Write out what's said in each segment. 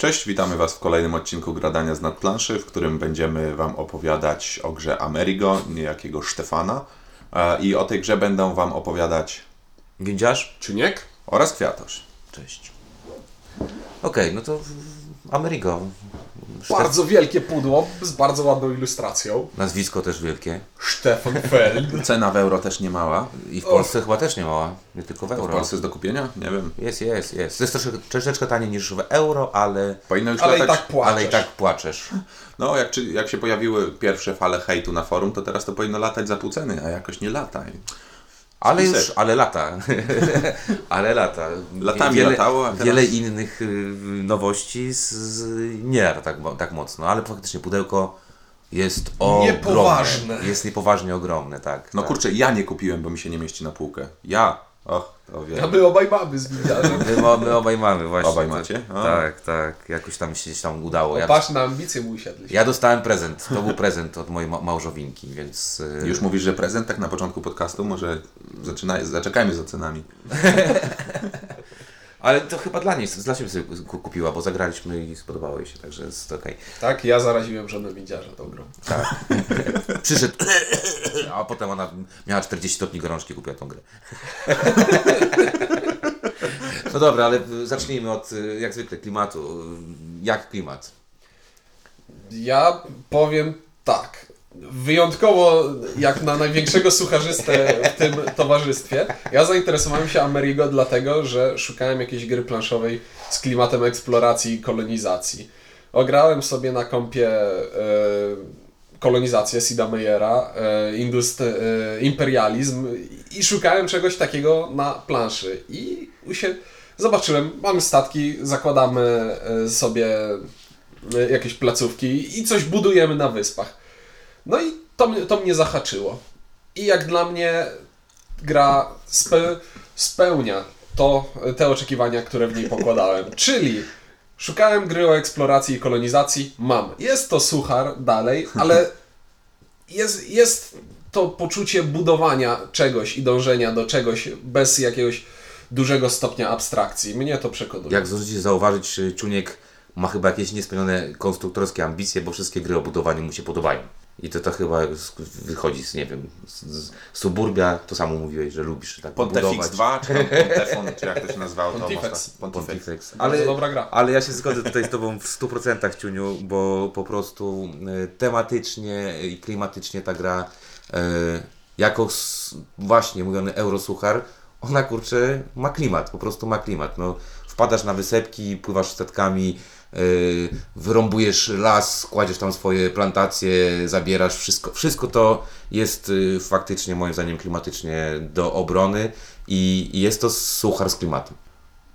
Cześć, witamy Was w kolejnym odcinku Gradania z nadplanszy, w którym będziemy Wam opowiadać o grze Amerigo, niejakiego Stefana. E, I o tej grze będą Wam opowiadać Windziarz? Czyniek? oraz Kwiatosz. Cześć. Okej, no to Amerigo. Sztef- Bardzo wielkie pudło z bardzo ładną ilustracją. Nazwisko też wielkie. Stefan Feld. Cena w euro też nie mała. I w Polsce chyba też nie mała. Nie tylko w To w euro. Polsce jest do kupienia? Nie wiem. Jest, jest, jest. To jest troszeczkę, troszeczkę taniej niż w euro, ale, Powinno już Ale i latać... tak płaczesz. ale i tak płaczesz. No, jak, czy, jak się pojawiły pierwsze fale hejtu na forum, to teraz to powinno latać za pół ceny, a jakoś nie lata. Ale Spisek. już, ale lata. ale lata. Latami wiele, latało, teraz- Wiele innych y, nowości z, nie lata tak, tak mocno, ale faktycznie pudełko jest ogromne. Niepoważne. Jest niepoważnie ogromne, tak. No tak. kurczę, ja nie kupiłem, bo mi się nie mieści na półkę. Ja! Och, to A wiem. my obaj mamy z Windiarzem. My, my obaj mamy właśnie. Obaj macie? O. Tak, tak. Jakoś tam się tam udało. Ja, Patrz na ambicje mu usiadli. ja dostałem prezent. To był prezent od mojej ma- małżowinki, więc... y, Już mówisz, że prezent tak na początku podcastu? Może zaczynaj, zaczekajmy z ocenami. Ale to chyba dla niej, dla siebie sobie ku- kupiła, bo zagraliśmy i spodobało jej się, także jest okej. Tak, ja zaraziłem żonę Windiarza tą grą. Tak. Przyszedł, a potem ona miała 40 stopni gorączki, kupiła tą grę. No dobra, ale zacznijmy od, jak zwykle, klimatu. Jak klimat? Ja powiem tak. Wyjątkowo jak na największego sucharzystę w tym towarzystwie, ja zainteresowałem się Amerigo dlatego, że szukałem jakiejś gry planszowej z klimatem eksploracji i kolonizacji. Ograłem sobie na kompie e, kolonizację Sida Meyera, e, indust, e, imperializm i szukałem czegoś takiego na planszy. I się zobaczyłem, mamy statki, zakładamy sobie jakieś placówki i coś budujemy na wyspach. No i to, mnie- to mnie zahaczyło. I jak dla mnie gra spe, spełnia to, te oczekiwania, które w niej pokładałem. Czyli szukałem gry o eksploracji i kolonizacji, mam. Jest to suchar dalej, ale jest, jest to poczucie budowania czegoś i dążenia do czegoś bez jakiegoś dużego stopnia abstrakcji. Mnie to przekonuje. Jak zdążycie zauważyć, y, Czuniek ma chyba jakieś niespełnione konstruktorskie ambicje, bo wszystkie gry o budowaniu mu się podobają. I to to chyba wychodzi z, nie wiem, z, z suburbia, to samo mówiłeś, że lubisz tak Pontifex budować. 2, czy tam Pontefon, czy jak to się nazywało? to Pontifex. mocno. Pontifex. Ale, dobra gra. ale ja się zgodzę tutaj z Tobą w 100% Ciuniu, bo po prostu y, tematycznie i klimatycznie ta gra y, jako właśnie mówiony eurosuchar, ona kurczę ma klimat, po prostu ma klimat. No, wpadasz na wysepki, pływasz statkami, wyrąbujesz las, kładziesz tam swoje plantacje, zabierasz wszystko. Wszystko to jest y, faktycznie moim zdaniem klimatycznie do obrony i, jest to suchar z klimatem.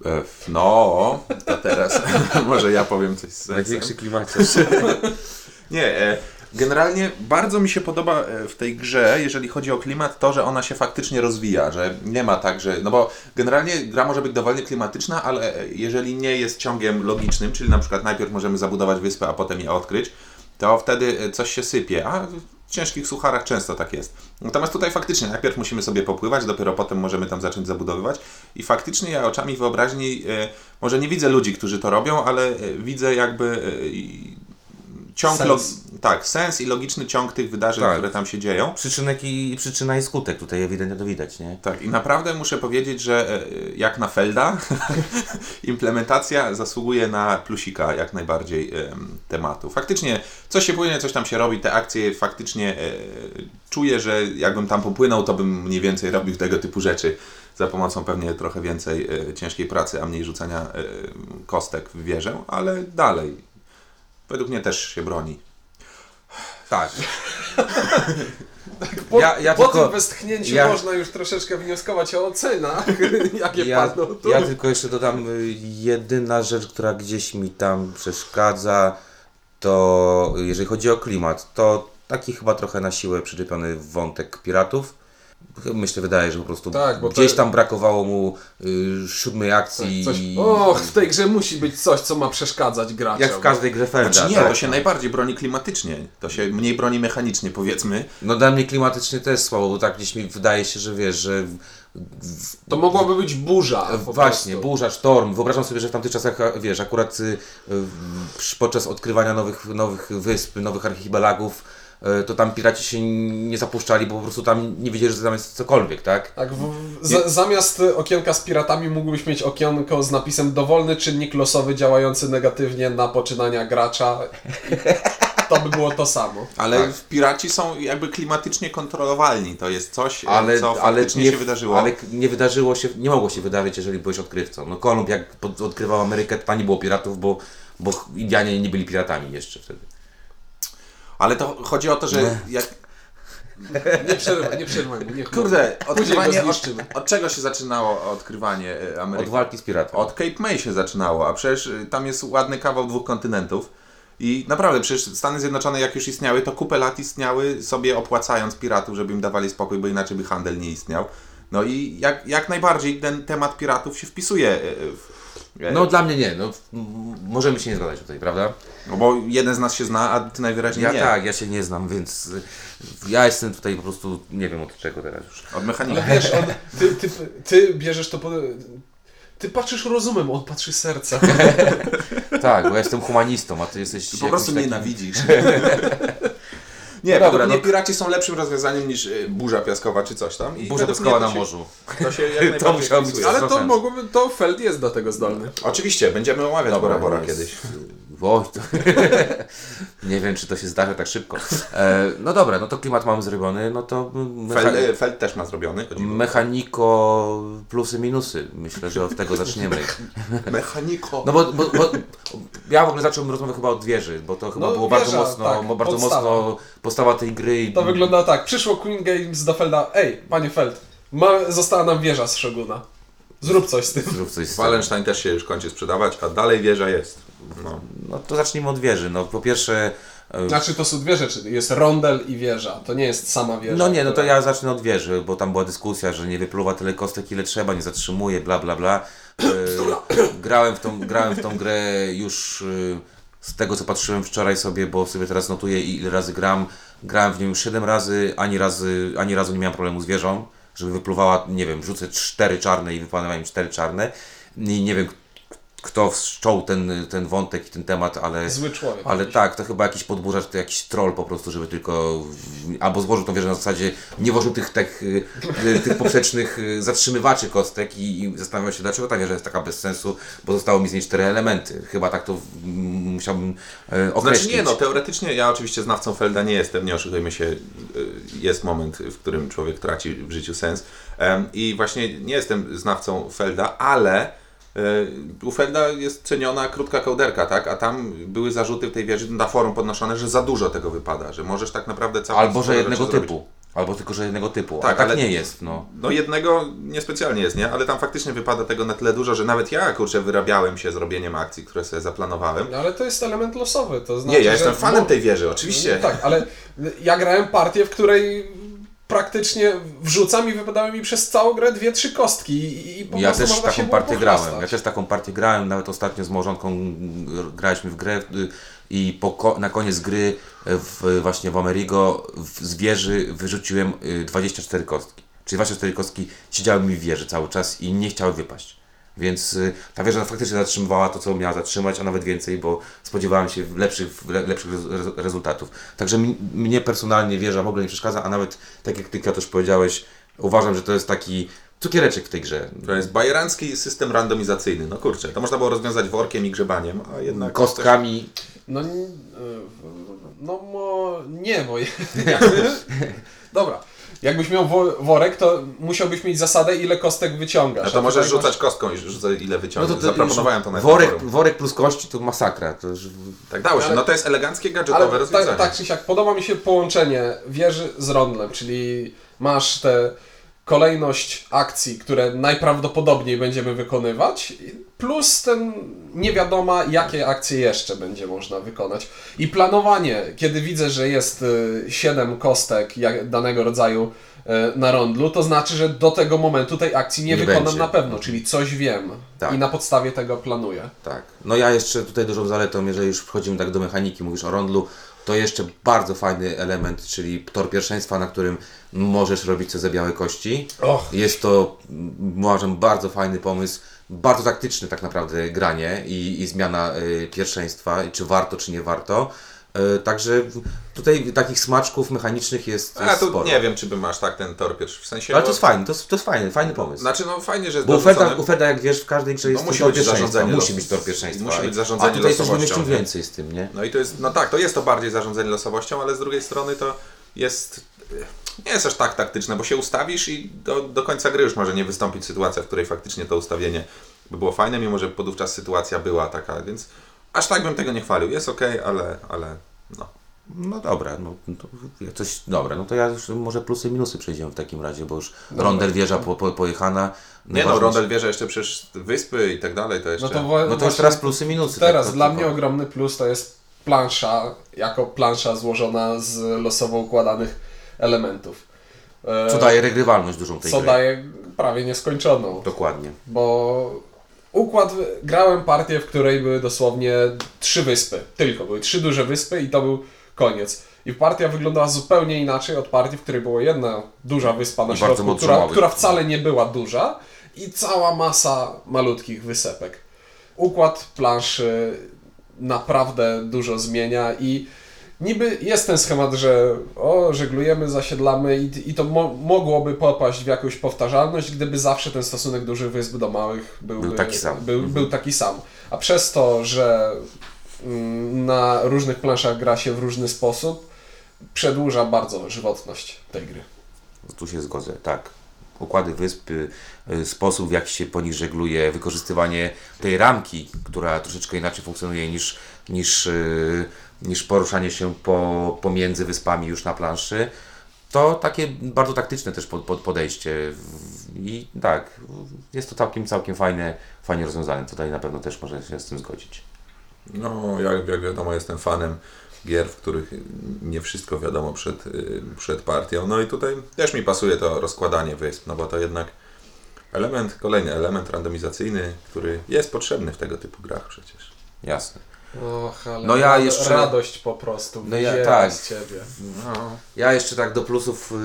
E, No, to teraz może ja powiem coś z sensem. Największy klimacie. Nie, e, generalnie bardzo mi się podoba e, w tej grze, jeżeli chodzi o klimat, to, że ona się faktycznie rozwija, że nie ma tak, że. No bo generalnie gra może być dowolnie klimatyczna, ale e, jeżeli nie jest ciągiem logicznym, czyli na przykład najpierw możemy zabudować wyspę, a potem je odkryć, to wtedy e, coś się sypie, a w ciężkich sucharach często tak jest. Natomiast tutaj faktycznie najpierw musimy sobie popływać, dopiero potem możemy tam zacząć zabudowywać i faktycznie ja oczami wyobraźni może nie widzę ludzi, którzy to robią, ale widzę jakby ciąg, Sens. tak, sens i logiczny ciąg tych wydarzeń, Tak. które tam się dzieją. Przyczynek i przyczyna i skutek tutaj ewidentnie to widać, nie? Tak, i naprawdę muszę powiedzieć, że e, jak na Felda, implementacja zasługuje na plusika jak najbardziej em, tematu. Faktycznie coś się płynie, coś tam się robi, te akcje faktycznie e, czuję, że jakbym tam popłynął, to bym mniej więcej robił tego typu rzeczy za pomocą pewnie trochę więcej e, ciężkiej pracy, a mniej rzucania kostek w wieżę, ale dalej. Według mnie też się broni. Tak. Po, Ja- ja po tylko- tym westchnięciu ja- można już troszeczkę wnioskować o ocenach, jakie Ja, padną. Tu. ja tylko jeszcze dodam, y, jedyna rzecz, która gdzieś mi tam przeszkadza, to jeżeli chodzi o klimat, to taki chyba trochę na siłę przyczepiony wątek piratów. Myślę, wydaje, że po prostu Tak, gdzieś tam brakowało mu y, siódmej akcji. Coś, i- och, w tej grze musi być coś, co ma przeszkadzać graczom. Jak w każdej grze Felda. Znaczy nie, tak. to się najbardziej broni klimatycznie. To się mniej broni mechanicznie, powiedzmy. No dla mnie klimatycznie też słabo, bo tak gdzieś mi wydaje się, że wiesz, że To mogłaby być burza. po Właśnie, prostu. burza, sztorm. Wyobrażam sobie, że w tamtych czasach, a, wiesz, akurat y, y, podczas odkrywania nowych, nowych wysp, nowych archipelagów, to tam piraci się nie zapuszczali, bo po prostu tam nie wiedzieli, że tam jest cokolwiek, tak? Tak, w, za, zamiast okienka z piratami mógłbyś mieć okienko z napisem dowolny czynnik losowy działający negatywnie na poczynania gracza. To by było to samo. Ale Tak. w piraci są jakby klimatycznie kontrolowalni. To jest coś, Ale, co ale faktycznie nie, się wydarzyło. Ale nie wydarzyło się, nie mogło się wydarzyć, jeżeli byłeś odkrywcą. No Kolumb jak odkrywał Amerykę, to tam nie było piratów, bo, bo Indianie nie byli piratami jeszcze wtedy. Ale to chodzi o to, że Nie. jak, Nie przerywaj, nie przerywaj mu. Niech kurde, odkrywanie, od, od czego się zaczynało odkrywanie e, Ameryki? Od walki z piratem. Od Cape May się zaczynało, a przecież y, tam jest ładny kawał dwóch kontynentów. I naprawdę, przecież Stany Zjednoczone jak już istniały, to kupę lat istniały sobie opłacając piratów, żeby im dawali spokój, bo inaczej by handel nie istniał. No i jak, jak najbardziej ten temat piratów się wpisuje y, w, e, No dla mnie nie, no, możemy się nie zgadzać tutaj, prawda? no bo jeden z nas się zna, a ty najwyraźniej Ja nie. tak, ja się nie znam, więc y, ja jestem tutaj po prostu, nie wiem od czego teraz już. Od mechanika. Ale wiesz, on, ty, ty, ty bierzesz to pod... Ty patrzysz rozumem, on patrzy sercem. Tak, bo ja jestem humanistą, a ty jesteś Ty po prostu takim- nienawidzisz. Nie, Dobra, według mnie no- piraci są lepszym rozwiązaniem niż y, burza piaskowa czy coś tam. I Burza piaskowa na to morzu. To się jak najbardziej musiało być- wpisuje. Ale to mogłoby, to Feld jest do tego zdolny. Oczywiście, będziemy omawiać Bora Bora jest- kiedyś. Oj, to... nie wiem, czy to się zdarzy tak szybko. E, no dobra, no to klimat mamy zrobiony, no to mecha... Feld, Feld też ma zrobiony. mechaniko plusy, minusy. Myślę, że od tego zaczniemy. Mechaniko. No bo, bo, bo ja w ogóle zacząłem rozmowę chyba od wieży, bo to chyba No, było bardzo wieża, mocno, tak, bardzo podstawa. mocno postawa tej gry. To wygląda tak. Przyszło Queen Games do Felda. Ej, panie Feld, ma, została nam wieża z Shoguna. Zrób coś z tym. Zrób coś z tym. Wallenstein też się już kończy sprzedawać, a dalej wieża jest. No. No to zacznijmy od wieży. No po pierwsze, e, Znaczy to są dwie rzeczy. Jest rondel i wieża. To nie jest sama wieża. no nie, no to ja zacznę od wieży, bo tam była dyskusja, że nie wypluwa tyle kostek ile trzeba, nie zatrzymuje, bla bla bla. E, grałem, w tą, grałem w tą grę już e, z tego co patrzyłem wczoraj sobie, bo sobie teraz notuję ile razy gram. Grałem w już 7 razy, ani razy, ani razu nie miałem problemu z wieżą, żeby wypluwała, nie wiem, rzucę cztery czarne i mi cztery czarne. I nie wiem, kto wszczął ten, ten wątek i ten temat, ale... Zły człowiek. Ale tak, to chyba jakiś podburzacz, to jakiś troll po prostu, żeby tylko albo złożył tą wieżę na zasadzie, nie włożył tych, tych, y, tych poprzecznych y, zatrzymywaczy kostek i, i zastanawiał się, dlaczego ta wieża jest taka bez sensu, bo zostało mi z niej cztery elementy. Chyba tak to musiałbym e, określić. Znaczy nie, no teoretycznie ja oczywiście znawcą Felda nie jestem, nie oszukujmy się, y, jest moment, w którym człowiek traci w życiu sens i właśnie nie jestem znawcą Felda, ale y, u Felda jest ceniona krótka kołderka, tak? A tam były zarzuty w tej wieży na forum podnoszone, że za dużo tego wypada, że możesz tak naprawdę całą Albo, że jednego rzeczy zrobić. typu. Albo tylko, że jednego typu. Tak, Tak, tak ale- nie jest, no. No jednego niespecjalnie jest, nie? Ale tam faktycznie wypada tego na tyle dużo, że nawet ja, kurczę, wyrabiałem się zrobieniem akcji, które sobie zaplanowałem. No ale to jest element losowy. To znaczy, Nie, ja jestem że- fanem tej wieży, oczywiście. No, tak, ale ja grałem partię, w której praktycznie wrzucam i wypadały mi przez całą grę dwie, trzy kostki i, i Ja też taką partię grałem. Ja też taką partię grałem, nawet ostatnio z małżonką mm, graliśmy w grę y, i po, na koniec gry y, w, właśnie w Amerigo w, z wieży wyrzuciłem y, 24 kostki. Czyli 24 kostki siedziały mi w wieży cały czas i nie chciały wypaść. Więc y, ta wieża faktycznie zatrzymywała to, co miała zatrzymać, a nawet więcej, bo spodziewałem się lepszych, le- lepszych rez- rezultatów. Także mi, mnie personalnie wieża w ogóle nie przeszkadza, a nawet tak jak Ty też powiedziałeś, uważam, że to jest taki cukiereczek w tej grze. To jest bajerancki system randomizacyjny. No kurczę, to można było rozwiązać workiem i grzebaniem, a jednak... Kostkami, No, y, no mo, nie, bo jakby, dobra. Jakbyś miał wo- worek, to musiałbyś mieć zasadę, ile kostek wyciągasz. No to możesz rzucać kostką i rzucaj ile No wyciągniesz. to, to Zaproponowałem to na worek, worek plus kości to masakra. To już... Tak dało się. Ale- No to jest eleganckie, gadżetowe Ale rozwiązanie. tak, tak czy siak, podoba mi się połączenie wieży z rondlem, czyli masz tę kolejność akcji, które najprawdopodobniej będziemy wykonywać, plus ten nie wiadoma, jakie akcje jeszcze będzie można wykonać. I planowanie, kiedy widzę, że jest 7 kostek jak- danego rodzaju y, na rondlu, to znaczy, że do tego momentu tej akcji nie, Nie wykonam będzie. na pewno, czyli coś wiem Tak. i na podstawie tego planuję. Tak. No ja jeszcze tutaj dużą zaletą, jeżeli już wchodzimy tak do mechaniki, mówisz o rondlu, to jeszcze bardzo fajny element, czyli tor pierwszeństwa, na którym możesz robić co za białe kości. Och. Jest to, uważam, bardzo fajny pomysł, bardzo taktyczny tak naprawdę granie i, i zmiana y, pierwszeństwa, i czy warto, czy nie warto. Y, także tutaj takich smaczków mechanicznych jest, A jest tu sporo. nie wiem, czy bym aż tak ten tor pierwszy, w sensie... Ale bo- to jest fajny, to jest, to jest fajny, fajny pomysł. Znaczy, no fajnie, że jest Bo oferta, oferta, jak wiesz, w każdej grze jest No musi tor być pierwszeństwa. zarządzanie Musi los- być tor pierwszeństwa. musi być zarządzanie A tutaj coś losowością, wymyślił nie? więcej z tym, nie? No i to jest, no tak, to jest to bardziej zarządzanie losowością, ale z drugiej strony to jest, nie jest aż tak taktyczne, bo się ustawisz i do, do końca gry już może nie wystąpić sytuacja, w której faktycznie to ustawienie by było fajne, mimo że podówczas sytuacja była taka, więc aż tak bym tego nie chwalił. Jest ok, ale, ale no. No dobra, no to coś dobra, no to ja już może plusy i minusy przejdziemy w takim razie, bo już rondel wieża po, po, pojechana. Nie no, Najważniejsze- Rondel wie, że jeszcze przecież wyspy i tak dalej, to jeszcze... No to, wa- No to już teraz plusy minusy. Teraz tak, to dla tylko- mnie ogromny plus to jest plansza, jako plansza złożona z losowo układanych elementów. E, Co daje regrywalność dużą tej co gry. daje prawie nieskończoną. Dokładnie. Bo układ, grałem partię, w której były dosłownie trzy wyspy. Tylko były trzy duże wyspy i to był koniec. I partia wyglądała zupełnie inaczej od partii, w której była jedna duża wyspa na I środku, która, która wcale nie była duża i cała masa malutkich wysepek. Układ planszy naprawdę dużo zmienia i niby jest ten schemat, że o, żeglujemy, zasiedlamy i, i to mo mogłoby popaść w jakąś powtarzalność, gdyby zawsze ten stosunek dużych wysp do małych byłby, Był taki sam. Był, był taki sam. A przez to, że mm, na różnych planszach gra się w różny sposób, przedłuża bardzo żywotność tej gry. Tu się zgodzę, tak. Układy wysp, y, y, sposób w jaki się po nich żegluje, wykorzystywanie tej ramki, która troszeczkę inaczej funkcjonuje niż, niż, y, niż poruszanie się po, pomiędzy wyspami już na planszy. To takie bardzo taktyczne też pod, pod podejście i tak, jest to całkiem, całkiem fajne, fajnie rozwiązane. Tutaj na pewno też można się z tym zgodzić. No, jak, jak wiadomo, jestem fanem gier, w których nie wszystko wiadomo przed, y, przed partią. No i tutaj też mi pasuje to rozkładanie wysp, no bo to jednak element, kolejny element randomizacyjny, który jest potrzebny w tego typu grach przecież. Jasne. Och, ale No ja jeszcze- radość po prostu No ja- tak. z ciebie. Ja jeszcze tak do plusów y,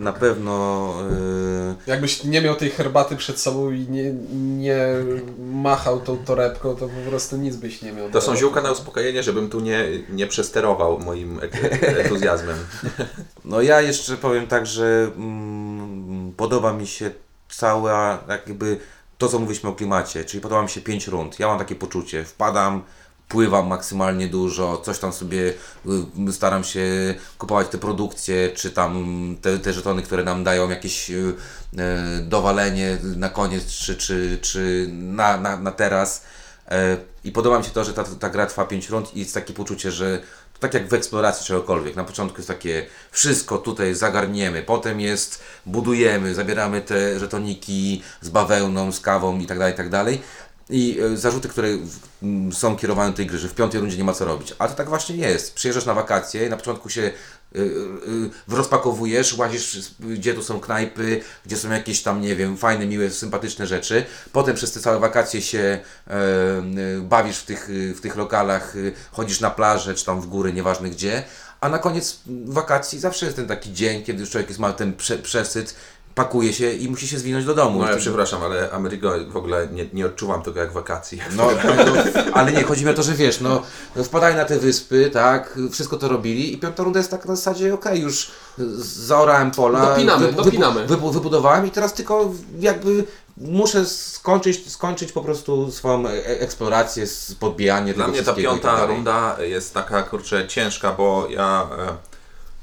na pewno y, Jakbyś nie miał tej herbaty przed sobą i nie, nie machał tą torebką, to po prostu nic byś nie miał. To są ziółka na uspokojenie, żebym tu nie, nie przesterował moim ek- entuzjazmem. No ja jeszcze powiem tak, że mm, podoba mi się cała jakby to, co mówiliśmy o klimacie, czyli podoba mi się 5 rund. Ja mam takie poczucie, wpadam, pływam maksymalnie dużo, coś tam sobie y, staram się kupować te produkcje, czy tam te, te żetony, które nam dają jakieś y, y, dowalenie na koniec, czy, czy, czy na, na, na teraz. E, I podoba mi się to, że ta, ta gra trwa 5 rund i jest takie poczucie, że tak jak w eksploracji czegokolwiek. Na początku jest takie wszystko tutaj zagarniemy, potem jest budujemy, zabieramy te żetoniki z bawełną, z kawą i tak dalej, i tak dalej. I e, zarzuty, które w- m, są kierowane do tej gry, że w piątej rundzie nie ma co robić. A to tak właśnie nie jest. Przyjeżdżasz na wakacje na początku się y, y, rozpakowujesz, łazisz, gdzie tu są knajpy, gdzie są jakieś tam, nie wiem, fajne, miłe, sympatyczne rzeczy. Potem przez te całe wakacje się e, bawisz w tych, w tych lokalach, chodzisz na plażę, czy tam w góry, nieważne gdzie. A na koniec wakacji zawsze jest ten taki dzień, kiedy już człowiek jest, ma ten prze, przesyt, pakuje się i musi się zwinąć do domu. No ja przepraszam, ale Amerigo w ogóle nie, nie odczuwam tego jak wakacji. no, ale nie, chodzi mi o to, że wiesz, no, no wpadali na te wyspy, tak, wszystko to robili i piąta runda jest tak na zasadzie, okej, już zaorałem pola, Dopinamy, dopinamy. wybu- wybudowałem i teraz tylko jakby muszę skończyć, skończyć po prostu swoją e- eksplorację, z- podbijanie Dla tego mnie ta tak piąta runda jest taka, kurczę, ciężka, bo ja e,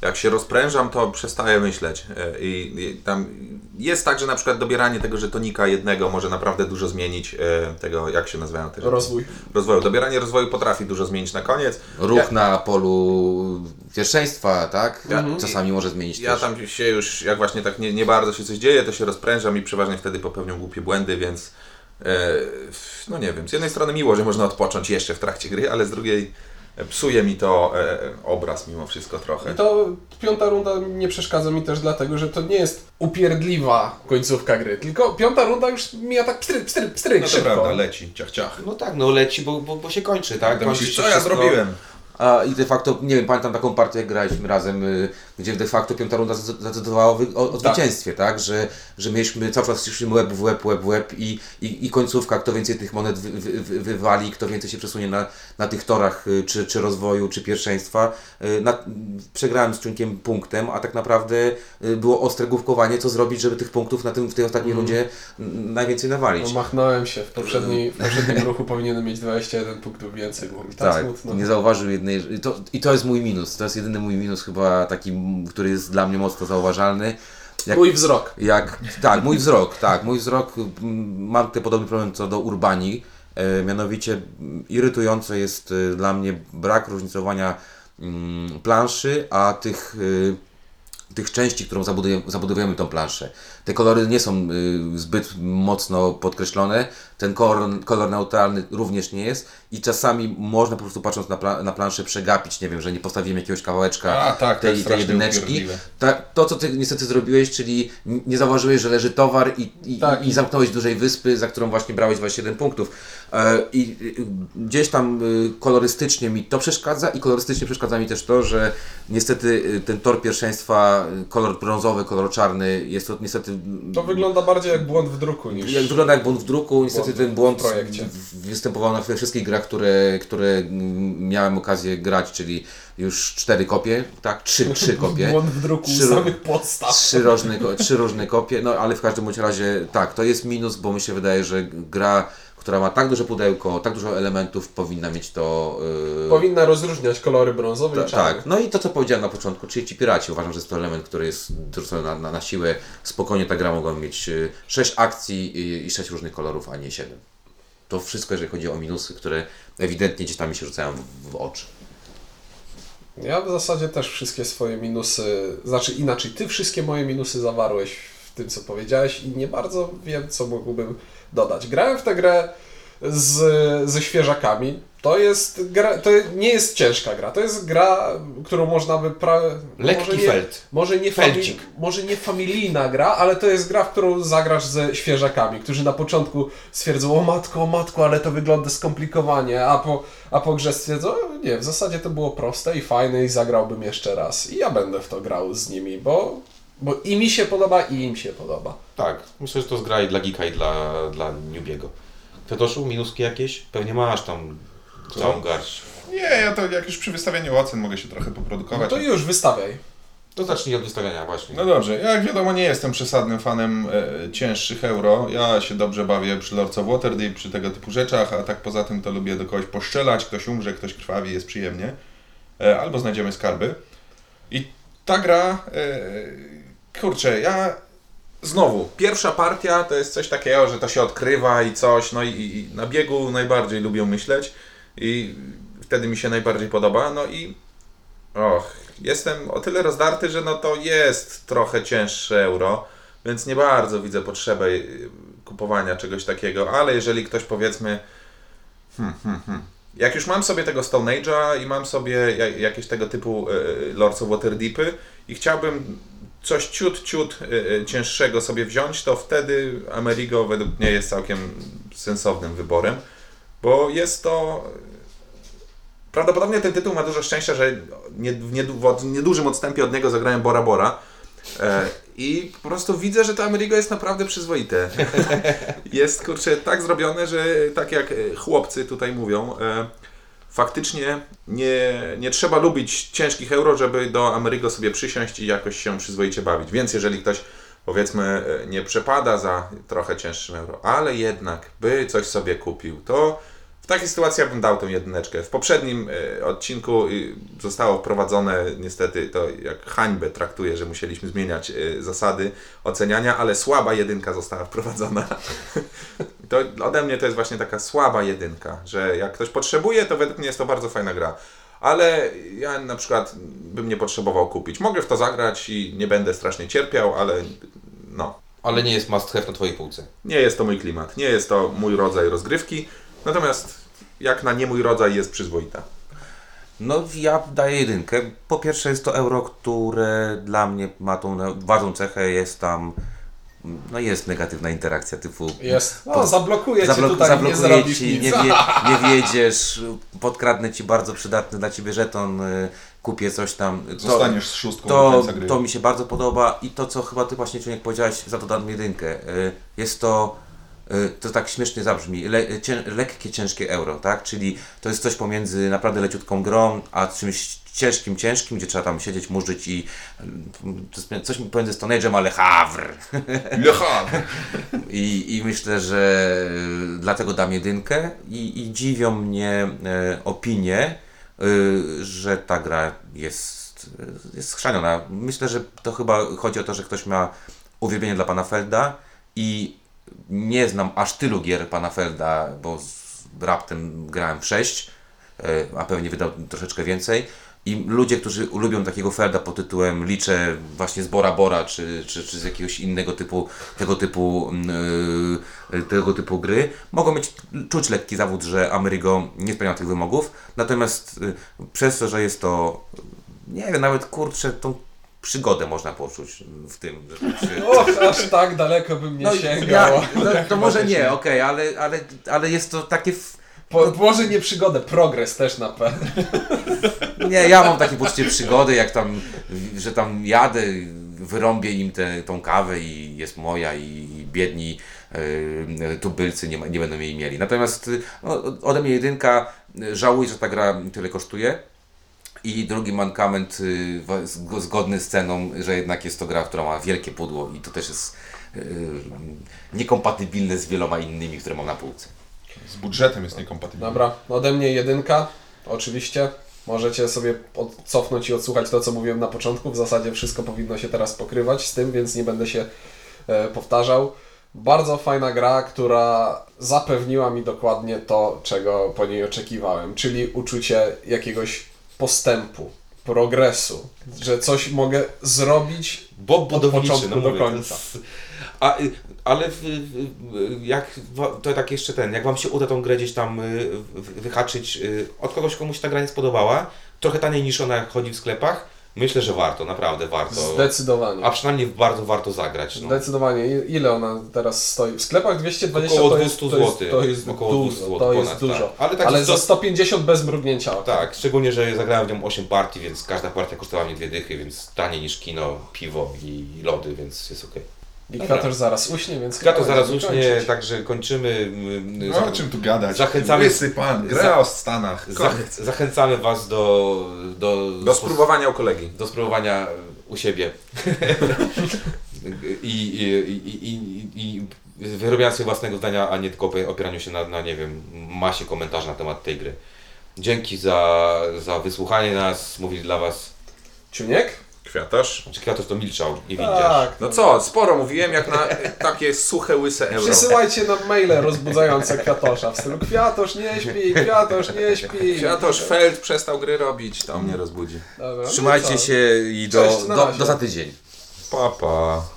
jak się rozprężam, to przestaję myśleć. E, I, I tam jest tak, że na przykład dobieranie tego żetonika jednego może naprawdę dużo zmienić e, tego, jak się nazywają te? Rozwój. Rozwoju. Dobieranie rozwoju potrafi dużo zmienić na koniec. Ruch Ja- na polu pierwszeństwa, tak? Ja- Czasami może zmienić Ja też. tam się już, jak właśnie tak nie, nie bardzo się coś dzieje, to się rozprężam i przeważnie wtedy popełniam głupie błędy, więc e, no nie wiem, z jednej strony miło, że można odpocząć jeszcze w trakcie gry, ale z drugiej psuje mi to e, obraz mimo wszystko trochę. I to piąta runda nie przeszkadza mi też dlatego, że to nie jest upierdliwa końcówka gry, tylko piąta runda już mija tak pstryk, pstryk, pstryk szybko. leci, ciach, ciach. No tak, no leci, bo, bo, bo się kończy, tak? Kończy myślisz, co ja wszystko. zrobiłem? A, I de facto, nie wiem, pamiętam taką partię, jak graliśmy razem, y, gdzie de facto piąta runda zadecydowała o, o, o Tak. zwycięstwie, tak? Że, że mieliśmy cały czas szliśmy łeb w łeb, łeb w łeb i, i, i końcówka, kto więcej tych monet wy, wy, wy, wywali, kto więcej się przesunie na, na tych torach, y, czy, czy rozwoju, czy pierwszeństwa. Y, Na, przegrałem z członkiem punktem, a tak naprawdę y, było ostre główkowanie, co zrobić, żeby tych punktów na tym, w tej ostatniej rundzie mm, najwięcej nawalić. No, machnąłem się. W, poprzedniej, w poprzednim ruchu powinienem mieć 21 punktów więcej, było mi tak, Tak, smutno. nie zauważył jednej. I to, I to jest mój minus. To jest jedyny mój minus, chyba taki, który jest dla mnie mocno zauważalny. Jak, Mój wzrok. jak, tak, mój wzrok, tak, mój wzrok. m, Mam ten podobny problem co do Urbani. E, mianowicie m, irytujące jest e, dla mnie brak różnicowania mm, planszy, a tych. y, tych części, którą zabudujemy, zabudowujemy tą planszę. Te kolory nie są y, zbyt mocno podkreślone, ten kolor, kolor neutralny również nie jest i czasami można po prostu patrząc na, pla, na planszę przegapić, nie wiem, że nie postawimy jakiegoś kawałeczka A, tak, tej, tej jedyneczki. Ta, to, co ty niestety zrobiłeś, czyli nie zauważyłeś, że leży towar i, i, Tak. i zamknąłeś dużej wyspy, za którą właśnie brałeś 27 punktów. E, I gdzieś tam y, kolorystycznie mi to przeszkadza i kolorystycznie przeszkadza mi też to, że niestety y, ten tor pierwszeństwa, kolor brązowy, kolor czarny, jest to niestety... To wygląda bardziej jak błąd w druku niż... Jak wygląda jak błąd w druku, niestety Błąd ten błąd występował na wszystkich grach, które, które miałem okazję grać, czyli już cztery kopie, tak? Trzy, trzy kopie. Błąd w druku Trzy- samych podstaw. Trzy różne, trzy różne kopie, no ale w każdym bądź razie tak, to jest minus, bo mi się wydaje, że gra, która ma tak duże pudełko, tak dużo elementów, powinna mieć to. Yy, Powinna rozróżniać kolory brązowy ta- i tak, no i to co powiedziałem na początku, czyli ci piraci, uważam, że jest to element, który jest dorzucony na, na, na siłę. Spokojnie ta gra mogła mieć 6 akcji i, i 6 różnych kolorów, a nie 7. To wszystko, jeżeli chodzi o minusy, które ewidentnie gdzieś tam mi się rzucają w, w oczy. Ja w zasadzie też wszystkie swoje minusy, znaczy inaczej, ty wszystkie moje minusy zawarłeś tym, co powiedziałeś i nie bardzo wiem, co mógłbym dodać. Grałem w tę grę z, ze świeżakami. To jest gra, to nie jest ciężka gra, to jest gra, którą można by... Pra, no Lekki może nie, felt. Może nie, Felcik. może nie familijna gra, ale to jest gra, w którą zagrasz ze świeżakami, którzy na początku stwierdzą, o matko, o matko, ale to wygląda skomplikowanie, a po, a po grze stwierdzą, "O, nie, w zasadzie to było proste i fajne i zagrałbym jeszcze raz. I ja będę w to grał z nimi, bo, bo i mi się podoba, i im się podoba. Tak, myślę, że to zgra i dla Geeka i dla, dla Newbiego. Fetoszu, minuski jakieś? Pewnie masz tam całą garść. Nie, ja to jak już przy wystawianiu ocen mogę się trochę No poprodukować. to już, wystawiaj. To zacznij od wystawiania właśnie. No dobrze, ja jak wiadomo nie jestem przesadnym fanem e, cięższych euro. Ja się dobrze bawię przy Lords of Waterdeep, przy tego typu rzeczach, a tak poza tym to lubię do kogoś poszczelać, ktoś umrze, ktoś krwawi, jest przyjemnie. E, albo znajdziemy skarby. I ta gra, e, kurczę, ja znowu, pierwsza partia to jest coś takiego, że to się odkrywa i coś, no i, i na biegu najbardziej lubię myśleć i wtedy mi się najbardziej podoba, no i och, jestem o tyle rozdarty, że no to jest trochę cięższe euro, więc nie bardzo widzę potrzebę y, kupowania czegoś takiego, ale jeżeli ktoś powiedzmy hmm, hmm, hmm. Jak już mam sobie tego Stone Age'a i mam sobie ja- jakieś tego typu y, Lords of Waterdeepy i chciałbym coś ciut, ciut y, y, cięższego sobie wziąć, to wtedy Amerigo według mnie jest całkiem sensownym wyborem, bo jest to... Prawdopodobnie ten tytuł ma dużo szczęścia, że nie, w, nie, w niedużym odstępie od niego zagrałem Bora Bora. E, I po prostu widzę, że to Amerigo jest naprawdę przyzwoite. jest kurczę tak zrobione, że tak jak e, chłopcy tutaj mówią, e, faktycznie nie, nie trzeba lubić ciężkich euro, żeby do Amerigo sobie przysiąść i jakoś się przyzwoicie bawić. Więc jeżeli ktoś powiedzmy e, nie przepada za trochę cięższym euro, ale jednak by coś sobie kupił, to w takiej sytuacji ja bym dał tę jedyneczkę. W poprzednim e, odcinku y, zostało wprowadzone niestety to jak hańbę traktuję, że musieliśmy zmieniać e, zasady oceniania, ale słaba jedynka została wprowadzona. to ode mnie to jest właśnie taka słaba jedynka, że jak ktoś potrzebuje, to według mnie jest to bardzo fajna gra. Ale ja na przykład bym nie potrzebował kupić. Mogę w to zagrać i nie będę strasznie cierpiał, ale no, Ale nie jest must have na Twojej półce. nie jest to mój klimat, nie jest to mój rodzaj rozgrywki, natomiast jak na nie mój rodzaj jest przyzwoita. No, ja daję jedynkę. Po pierwsze jest to euro, które dla mnie ma tą ważną cechę, jest tam no jest negatywna interakcja typu Jest. No, zablokuje cię Zablok- tutaj, nie zablokuje zrobisz ci, nie, wie, nie wiedziesz, podkradnę ci bardzo przydatny dla ciebie żeton, y, kupię coś tam. To, Zostaniesz z szóstką to, to mi się bardzo podoba i to, co chyba ty właśnie Czuniek powiedziałeś, za to dam jedynkę. Y, Jest to, to tak śmiesznie zabrzmi, le, cię, lekkie, ciężkie euro, tak? Czyli to jest coś pomiędzy naprawdę leciutką grą, a czymś ciężkim, ciężkim, gdzie trzeba tam siedzieć, murzyć i y, coś pomiędzy Stone Age'em, ale Havre. Le Havre. I, I myślę, że y, dlatego dam jedynkę i, i dziwią mnie opinie, y, że ta gra jest, y, jest schrzaniona. Myślę, że to chyba chodzi o to, że ktoś ma uwielbienie dla pana Felda i nie znam aż tylu gier pana Felda, bo z raptem grałem w 6, e, a pewnie wydał troszeczkę więcej. I ludzie, którzy lubią takiego Felda pod tytułem liczę właśnie z Bora Bora, czy, czy, czy z jakiegoś innego typu, tego typu, yy, tego typu gry, mogą mieć, czuć lekki zawód, że Amerigo nie spełnia tych wymogów. Natomiast y, przez to, że jest to, nie wiem, nawet kurczę, tą przygodę można poczuć w tym. Się, Och, aż tak daleko bym nie sięgał. ja, no, to może nie, okej, ale, ale, ale jest to takie... W, Po, może nie przygodę, progres też na pewno. Nie, ja mam takie poczucie przygody, jak tam, że tam jadę, wyrąbię im tę tą kawę i jest moja i biedni yy, tubylcy nie, ma- nie będą jej mieli. Natomiast y, no, ode mnie jedynka, y, żałuję, że ta gra tyle kosztuje. I drugi mankament y, zgodny z ceną, że jednak jest to gra, która ma wielkie pudło i to też jest yy, niekompatybilne z wieloma innymi, które mam na półce. Z budżetem jest niekompatybilny. Dobra, ode mnie jedynka, oczywiście. Możecie sobie cofnąć i odsłuchać to, co mówiłem na początku. W zasadzie wszystko powinno się teraz pokrywać z tym, więc nie będę się e, powtarzał. Bardzo fajna gra, która zapewniła mi dokładnie to, czego po niej oczekiwałem, czyli uczucie jakiegoś postępu, progresu, że coś mogę zrobić Bob Od budowniczy, początku no do końca. Jest, a, y, ale w, w, jak, to tak jeszcze ten, jak Wam się uda tą grę gdzieś tam y, w- wyhaczyć y, od kogoś, komuś ta gra nie spodobała, trochę taniej niż ona chodzi w sklepach, myślę, że warto, naprawdę warto. zdecydowanie. A przynajmniej bardzo warto zagrać. No. Zdecydowanie. Ile ona teraz stoi? W sklepach 220 Około to 200 jest, zł. to jest Około dużo. 200 zł to jest ponad, dużo. tak. Ale tak Ale za to- 150 bez mrugnięcia oka. Tak, szczególnie, że zagrałem w nią 8 partii, więc każda partia kosztowała mnie dwie dychy, więc taniej niż kino, piwo i lody, więc jest okej. Diktator zaraz uśnie, więc chyba zaraz uśnie, kończyć. także kończymy. mm, No za- o czym tu gadać? Zachęcamy- Łysy pan, gra Za- o Stanach. Zach- zachęcamy Was do, do, Do spróbowania u kolegi. do spróbowania u siebie. I, i, i, i, i, wyrobienia sobie własnego zdania, a nie tylko opie- opieraniu się na, na, nie wiem, masie komentarzy na temat tej gry. Dzięki za, za wysłuchanie nas. Mówili dla Was. Ciuniek? Kwiatarz. Znaczy, Kwiatosz to milczał i widzisz. Tak. No co, sporo mówiłem jak na takie suche, łyse euro. Przysyłajcie nam maile rozbudzające Kwiatosza w stylu Kwiatosz nie śpi, Kwiatosz nie śpi. Kwiatosz Feld przestał gry robić, to mnie rozbudzi. Dobra, no Trzymajcie co? się i do, Cześć, do, do za tydzień. Papa. Pa.